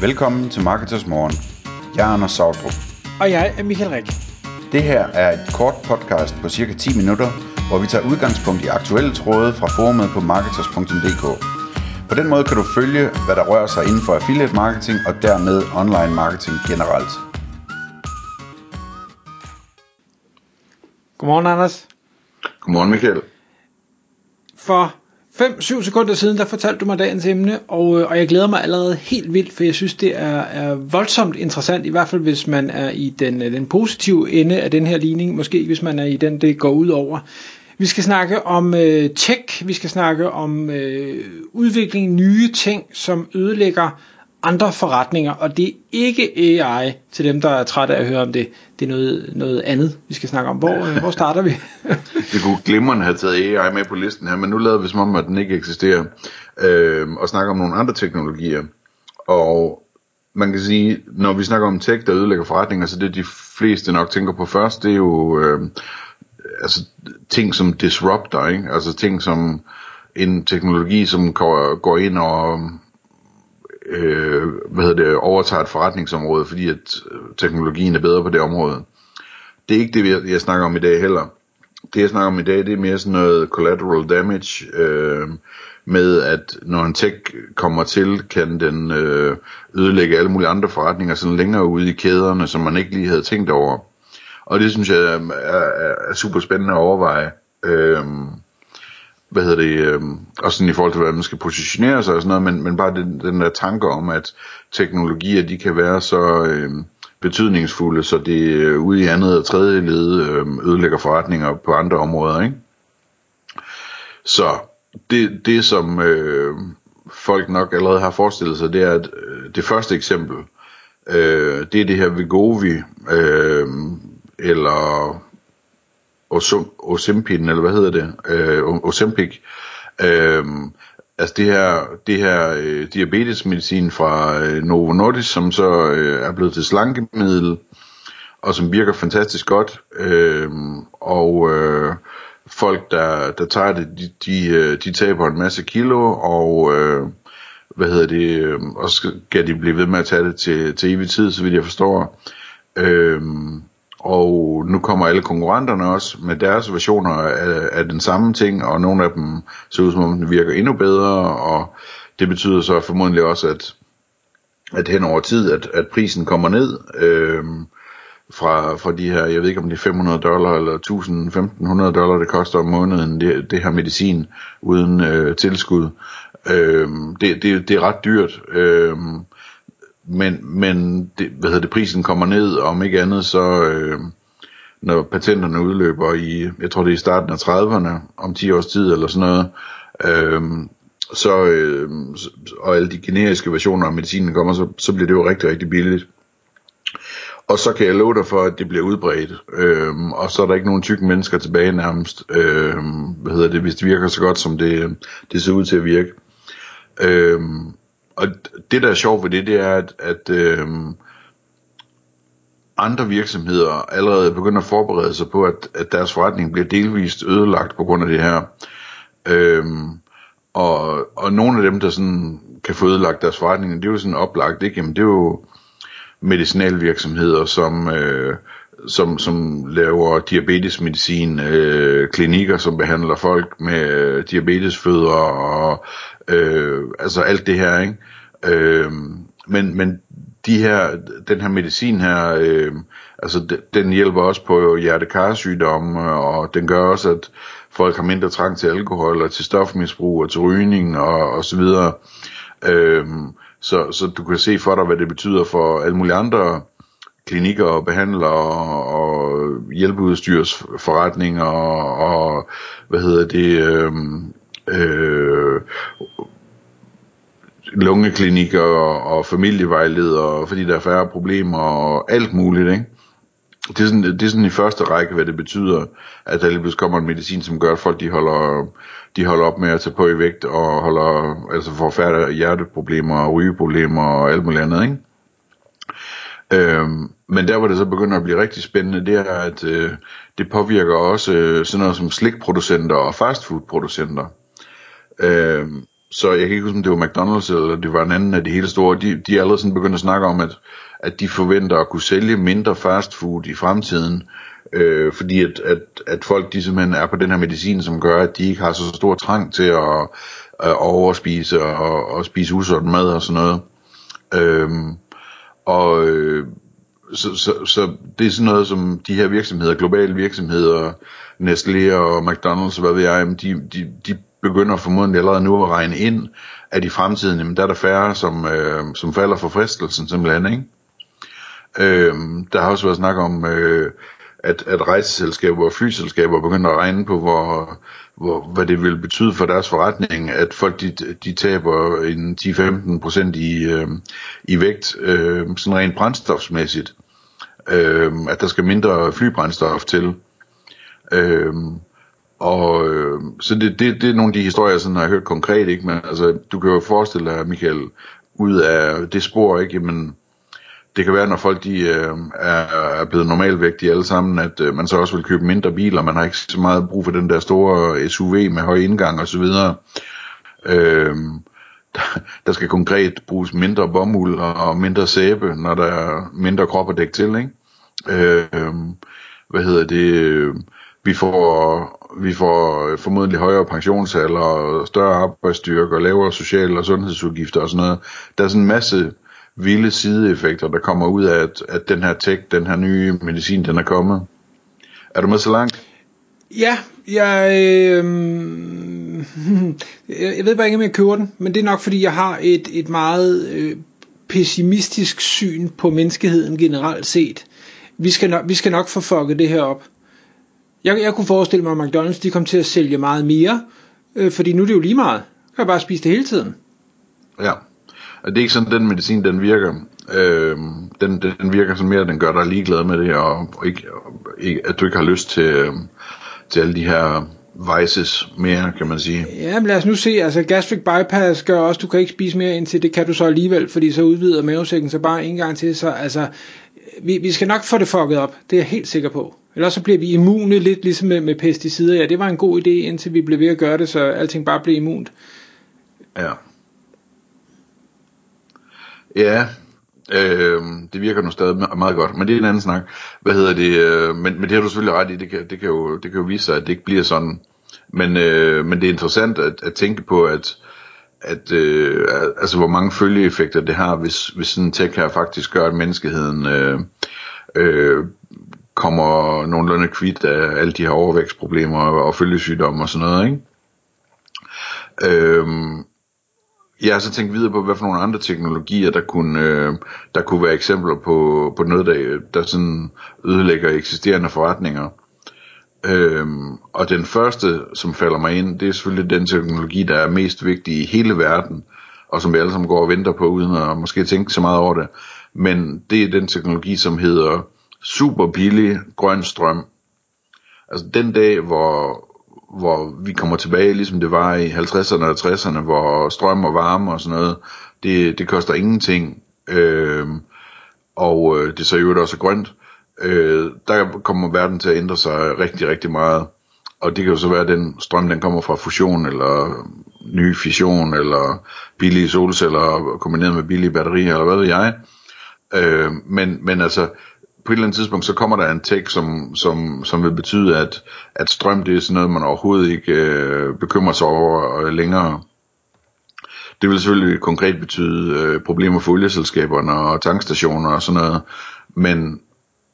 Velkommen til Marketers Morgen. Jeg er Anders Sautrup. Og jeg er Michael Rik. Det her er et kort podcast på cirka 10 minutter, hvor vi tager udgangspunkt i aktuelle tråde fra forumet på marketers.dk. På den måde kan du følge, hvad der rører sig inden for affiliate marketing og dermed online marketing generelt. Godmorgen, Anders. Godmorgen, Michael. For 5-7 sekunder siden, der fortalte du mig dagens emne, og, øh, og jeg glæder mig allerede helt vildt, for jeg synes, det er, er voldsomt interessant, i hvert fald hvis man er i den, øh, den positive ende af den her ligning, måske hvis man er i den, det går ud over. Vi skal snakke om øh, tech, vi skal snakke om øh, udvikling, nye ting, som ødelægger andre forretninger, og det er ikke AI til dem, der er trætte af at høre om det. Det er noget, noget andet, vi skal snakke om. Hvor, øh, hvor starter vi? det kunne glimrende have taget AI med på listen her, men nu lader vi som om, at den ikke eksisterer, øh, og snakker om nogle andre teknologier. Og man kan sige, når vi snakker om tech, der ødelægger forretninger, så det de fleste nok tænker på først, det er jo øh, altså, ting som disruptor, ikke? altså ting som en teknologi, som går ind og øh, hvad hedder det, overtager et forretningsområde, fordi at øh, teknologien er bedre på det område. Det er ikke det, jeg snakker om i dag heller. Det jeg snakker om i dag, det er mere sådan noget collateral damage, øh, med at når en tech kommer til, kan den øh, ødelægge alle mulige andre forretninger sådan længere ude i kæderne, som man ikke lige havde tænkt over. Og det synes jeg er, er, er super spændende at overveje. Øh, hvad hedder det, øh, også sådan i forhold til, hvordan man skal positionere sig og sådan noget, men, men bare den, den der tanke om, at teknologier, de kan være så øh, betydningsfulde, så det øh, ude i andet og tredje led øh, ødelægger forretninger på andre områder, ikke? Så det, det som øh, folk nok allerede har forestillet sig, det er, at øh, det første eksempel, øh, det er det her Vigovi, øh, eller Osimpin, eller hvad hedder det, øh, Ozempic, øh, altså det her, det her øh, diabetesmedicin fra øh, Novo Nordisk, som så øh, er blevet til slankemiddel, og som virker fantastisk godt, øh, og øh, folk, der, der tager det, de, de, øh, de taber en masse kilo, og øh, hvad hedder det, øh, og skal de blive ved med at tage det til, til evig tid, så vidt jeg forstår. Øhm, og nu kommer alle konkurrenterne også med deres versioner af, af den samme ting, og nogle af dem ser ud som om den virker endnu bedre, og det betyder så formodentlig også, at, at hen over tid, at, at prisen kommer ned øh, fra, fra de her, jeg ved ikke om det er 500 dollar eller 1000-1500 dollar, det koster om måneden, det, det her medicin uden øh, tilskud. Øh, det, det, det er ret dyrt. Øh, men, men det, hvad hedder det, prisen kommer ned, og om ikke andet, så øh, når patenterne udløber i, jeg tror det er i starten af 30'erne, om 10 års tid eller sådan noget, øh, så, øh, og alle de generiske versioner af medicinen kommer, så, så bliver det jo rigtig, rigtig billigt. Og så kan jeg love dig for, at det bliver udbredt. Øhm, og så er der ikke nogen tykke mennesker tilbage nærmest. Øhm, hvad hedder det, hvis det virker så godt, som det, det ser ud til at virke. Øhm, og det der er sjovt ved det, det er, at, at øh, andre virksomheder allerede begynder at forberede sig på, at, at deres forretning bliver delvist ødelagt på grund af det her. Øh, og, og nogle af dem, der sådan kan få ødelagt deres forretning, det er jo sådan oplagt, ikke? Jamen, det er jo medicinalvirksomheder, som, øh, som, som laver diabetesmedicin, øh, klinikker, som behandler folk med øh, diabetesfødder og øh, altså alt det her, ikke? Øh, men, men de her, den her medicin her, øh, altså den hjælper også på hjertekarsygdomme, og den gør også, at folk har mindre trang til alkohol, og til stofmisbrug, og til rygning, og, og så videre. Øh, så, så du kan se for dig, hvad det betyder for alle mulige andre klinikker og behandlere og, og hjælpeudstyrsforretninger og, og hvad hedder det øh, øh, lungeklinikker og, og familievejledere, fordi der er færre problemer og alt muligt, ikke? Det er, sådan, det er sådan i første række, hvad det betyder, at der lige kommer en medicin, som gør, at folk de holder, de holder op med at tage på i vægt, og holder, altså får færre hjerteproblemer og rygeproblemer og alt muligt andet, ikke? Øhm, men der hvor det så begynder at blive rigtig spændende, det er, at øh, det påvirker også øh, sådan noget som slikproducenter og fastfoodproducenter. Øh, så jeg kan ikke huske, om det var McDonald's eller det var en anden af de hele store, de, de er allerede sådan begyndt at snakke om, at, at de forventer at kunne sælge mindre fast food i fremtiden, øh, fordi at, at, at folk de simpelthen er på den her medicin, som gør, at de ikke har så stor trang til at, at overspise og, og spise usund mad og sådan noget. Øh, og øh, så, så, så det er sådan noget, som de her virksomheder, globale virksomheder, Nestlé og McDonald's, hvad ved jeg, de, de, de begynder formodentlig allerede nu at regne ind, at i fremtiden, jamen, der er der færre, som, øh, som falder for fristelsen simpelthen, ikke? Øh, der har også været snak om, øh, at, at rejseselskaber og flyselskaber begynder at regne på, hvor, hvor, hvad det vil betyde for deres forretning, at folk de, de taber en 10-15% i, øh, i vægt, øh, sådan rent brændstofsmæssigt. Øh, at der skal mindre flybrændstof til. Øh, og øh, så det, det, det er nogle af de historier, sådan har jeg hørt konkret, ikke? Men altså, du kan jo forestille dig, Michael, ud af det spor, ikke? Jamen, det kan være, når folk de, øh, er, er blevet normalvægtige alle sammen, at øh, man så også vil købe mindre biler. Man har ikke så meget brug for den der store SUV med høj indgang osv. Øh, der, der skal konkret bruges mindre bomuld og mindre sæbe, når der er mindre krop at dække til. Ikke? Øh, hvad hedder det? Øhm, vi får vi får formodentlig højere pensionsalder og større arbejdsstyrke og lavere sociale og sundhedsudgifter og sådan noget. Der er sådan en masse vilde sideeffekter, der kommer ud af, at, at den her tech, den her nye medicin, den er kommet. Er du med så langt? Ja, jeg, øh, jeg ved bare ikke, om jeg køber den, men det er nok, fordi jeg har et, et meget øh, pessimistisk syn på menneskeheden generelt set. Vi skal nok, vi skal nok få fucket det her op. Jeg, jeg kunne forestille mig, at McDonald's de kom til at sælge meget mere, øh, fordi nu er det jo lige meget. Jeg kan bare spise det hele tiden. Ja, og det er ikke sådan, den medicin, den virker. Øh, den, den virker sådan mere, at den gør dig ligeglad med det, og, og ikke, at du ikke har lyst til, øh, til alle de her vices mere, kan man sige. Ja, men lad os nu se, altså gastric bypass gør også, du kan ikke spise mere indtil det kan du så alligevel, fordi så udvider mavesækken så bare en gang til, så altså, vi, vi skal nok få det fucket op, det er jeg helt sikker på. Ellers så bliver vi immune lidt ligesom med, med pesticider. Ja, det var en god idé, indtil vi blev ved at gøre det, så alting bare blev immunt. Ja. Ja, øh, det virker nu stadig meget godt, men det er en anden snak. Hvad hedder det? Øh, men, men det har du selvfølgelig ret i, det kan, det kan, jo, det kan jo vise sig, at det ikke bliver sådan. Men, øh, men det er interessant at, at tænke på, at, at øh, altså hvor mange følgeeffekter det har, hvis, hvis sådan en tech her faktisk gør, at menneskeheden øh, øh, kommer nogenlunde kvidt af alle de her overvægtsproblemer og følgesygdomme og sådan noget, ikke? Øhm, jeg har så tænkt videre på, hvad for nogle andre teknologier, der kunne, øh, der kunne være eksempler på, på noget, der, der sådan ødelægger eksisterende forretninger. Øhm, og den første, som falder mig ind, det er selvfølgelig den teknologi, der er mest vigtig i hele verden, og som vi alle sammen går og venter på, uden at måske tænke så meget over det. Men det er den teknologi, som hedder super billig grøn strøm. Altså den dag, hvor, hvor vi kommer tilbage, ligesom det var i 50'erne og 60'erne, hvor strøm og varme og sådan noget, det, det koster ingenting. Øhm, og øh, det så jo også grønt. Øh, der kommer verden til at ændre sig rigtig, rigtig meget. Og det kan jo så være, at den strøm, den kommer fra fusion, eller ny fission, eller billige solceller kombineret med billige batterier, eller hvad ved jeg. Øh, men, men altså, på et eller andet tidspunkt, så kommer der en tech, som, som, som vil betyde, at, at strøm, det er sådan noget, man overhovedet ikke øh, bekymrer sig over øh, længere. Det vil selvfølgelig konkret betyde øh, problemer for olieselskaberne og tankstationer og sådan noget, men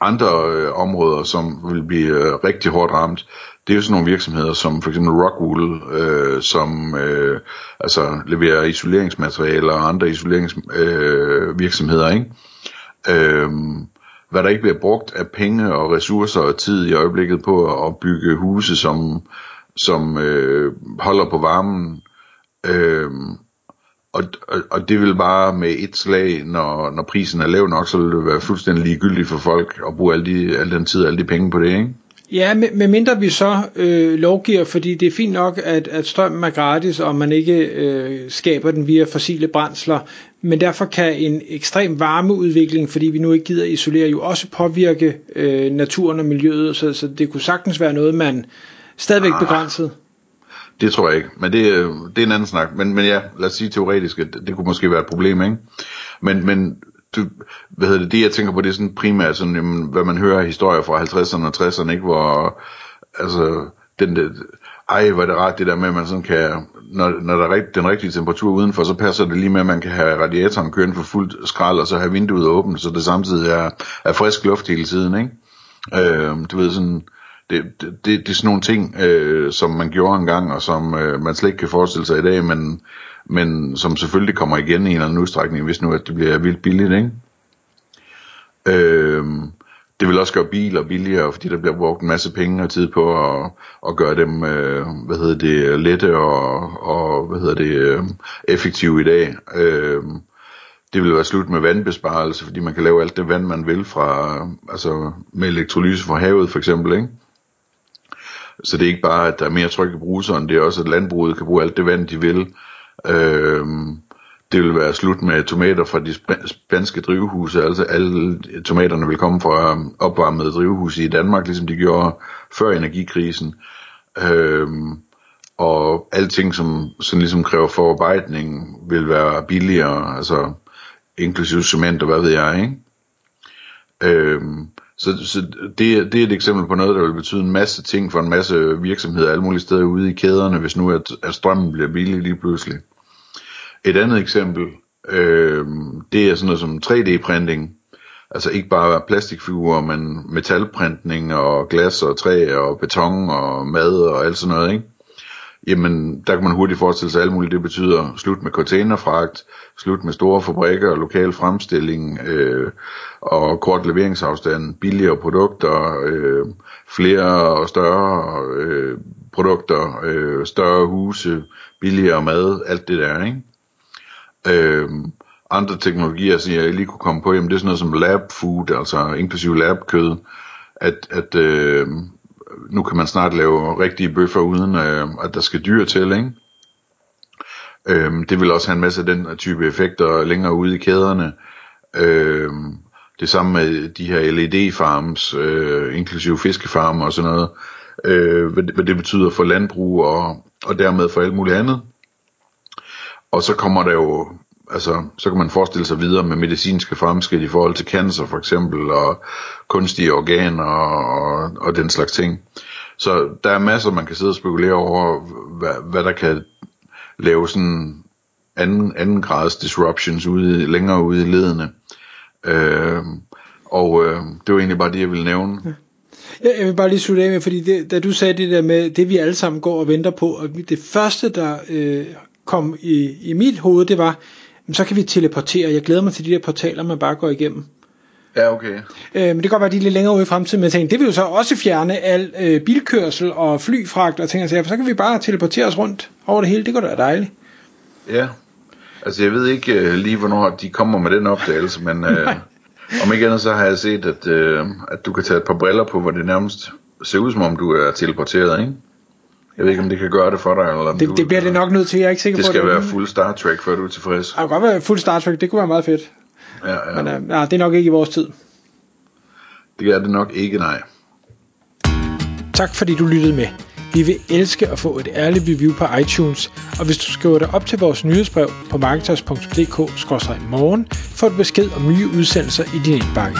andre øh, områder, som vil blive øh, rigtig hårdt ramt, det er jo sådan nogle virksomheder som for eksempel Rockwool, øh, som øh, altså leverer isoleringsmaterialer og andre isoleringsvirksomheder, øh, ikke? Øh, hvad der ikke bliver brugt af penge og ressourcer og tid i øjeblikket på at bygge huse, som, som øh, holder på varmen. Øh, og, og, og det vil bare med et slag, når, når prisen er lav nok, så vil det være fuldstændig ligegyldigt for folk at bruge alle, de, alle den tid og alle de penge på det, ikke? Ja, med, med mindre vi så øh, lovgiver, fordi det er fint nok, at, at strømmen er gratis, og man ikke øh, skaber den via fossile brændsler, men derfor kan en ekstrem varmeudvikling, fordi vi nu ikke gider isolere, jo også påvirke øh, naturen og miljøet, så, så det kunne sagtens være noget, man stadigvæk ah, begrænset. Det tror jeg ikke, men det, øh, det er en anden snak. Men, men ja, lad os sige teoretisk, at det kunne måske være et problem, ikke? Men, men du, hvad hedder det, det jeg tænker på, det er sådan primært sådan, jamen, hvad man hører historier fra 50'erne og 60'erne, ikke? Hvor, altså, den der, ej, hvor er det rart det der med, at man sådan kan, når, når der er den rigtige temperatur udenfor, så passer det lige med, at man kan have radiatoren kørende for fuldt skrald, og så have vinduet åbent, så det samtidig er, er frisk luft hele tiden, ikke? Øh, du ved sådan, det, det, det, det er sådan nogle ting, øh, som man gjorde engang, og som øh, man slet ikke kan forestille sig i dag, men, men som selvfølgelig kommer igen i en eller anden udstrækning, hvis nu at det bliver vildt billigt, ikke? Øh, det vil også gøre biler billigere, fordi der bliver brugt en masse penge og tid på at, at gøre dem, øh, hvad hedder det, lette og, og hvad hedder det, øh, effektive i dag. Øh, det vil være slut med vandbesparelse, fordi man kan lave alt det vand, man vil fra, altså med elektrolyse fra havet for eksempel, ikke? Så det er ikke bare, at der er mere tryk i bruseren, det er også, at landbruget kan bruge alt det vand, de vil. Øh, det vil være slut med tomater fra de spanske drivhuse, altså alle tomaterne vil komme fra øhm, opvarmede drivhuse i Danmark, ligesom de gjorde før energikrisen. Øh, og alting, som sådan ligesom kræver forarbejdning, vil være billigere, altså inklusive cement og hvad ved jeg, ikke? Øhm, så, så det, det er et eksempel på noget, der vil betyde en masse ting for en masse virksomheder alle mulige steder ude i kæderne, hvis nu at, at strømmen bliver billig lige pludselig. Et andet eksempel, øh, det er sådan noget som 3D-printing. Altså ikke bare plastikfigurer, men metalprintning og glas og træ og beton og mad og alt sådan noget, ikke? Jamen, der kan man hurtigt forestille sig alt muligt. Det betyder slut med containerfragt, slut med store fabrikker og lokal fremstilling øh, og kort leveringsafstand, billigere produkter, øh, flere og større øh, produkter, øh, større huse, billigere mad, alt det der, ikke? Øh, andre teknologier, som jeg lige kunne komme på, jamen det er sådan noget som lab food, altså inklusive labkød, at, at øh, nu kan man snart lave rigtige bøffer uden øh, at der skal dyr til, ikke? Øh, det vil også have en masse af den type effekter længere ude i kæderne. Øh, det samme med de her LED-farms, øh, inklusive fiskefarmer og sådan noget. Øh, hvad, hvad det betyder for landbrug og, og dermed for alt muligt andet. Og så kommer der jo, altså, så kan man forestille sig videre med medicinske fremskridt i forhold til cancer for eksempel, og kunstige organer og, og, den slags ting. Så der er masser, man kan sidde og spekulere over, hvad, hvad der kan lave sådan anden, anden grads disruptions ude, længere ude i ledene. Øh, og øh, det var egentlig bare det, jeg ville nævne. Ja. Jeg vil bare lige slutte af med, fordi det, da du sagde det der med, det vi alle sammen går og venter på, og det første, der øh, kom i, i mit hoved, det var, så kan vi teleportere. Jeg glæder mig til de der portaler, man bare går igennem. Ja, okay. Øh, men det kan godt være, de er lidt længere ude i fremtiden, men jeg tænkte, det vil jo så også fjerne al øh, bilkørsel og flyfragt og ting og sager, for så kan vi bare teleportere os rundt over det hele. Det går da dejligt. Ja, altså jeg ved ikke øh, lige, hvornår de kommer med den opdagelse, men øh, om ikke andet så har jeg set, at, øh, at du kan tage et par briller på, hvor det nærmest ser ud som om du er teleporteret, ikke? Jeg ved ikke, om det kan gøre det for dig, eller om det, du, det bliver det nok nødt til, jeg er ikke sikker det på, skal det være fuld Star Trek, før du er tilfreds. Det kan godt være fuld Star Trek, det kunne være meget fedt. Ja, ja. Men øh, nej, det er nok ikke i vores tid. Det er det nok ikke, nej. Tak fordi du lyttede med. Vi vil elske at få et ærligt review på iTunes, og hvis du skriver dig op til vores nyhedsbrev på marketers.dk-morgen, får du besked om nye udsendelser i din indbakke.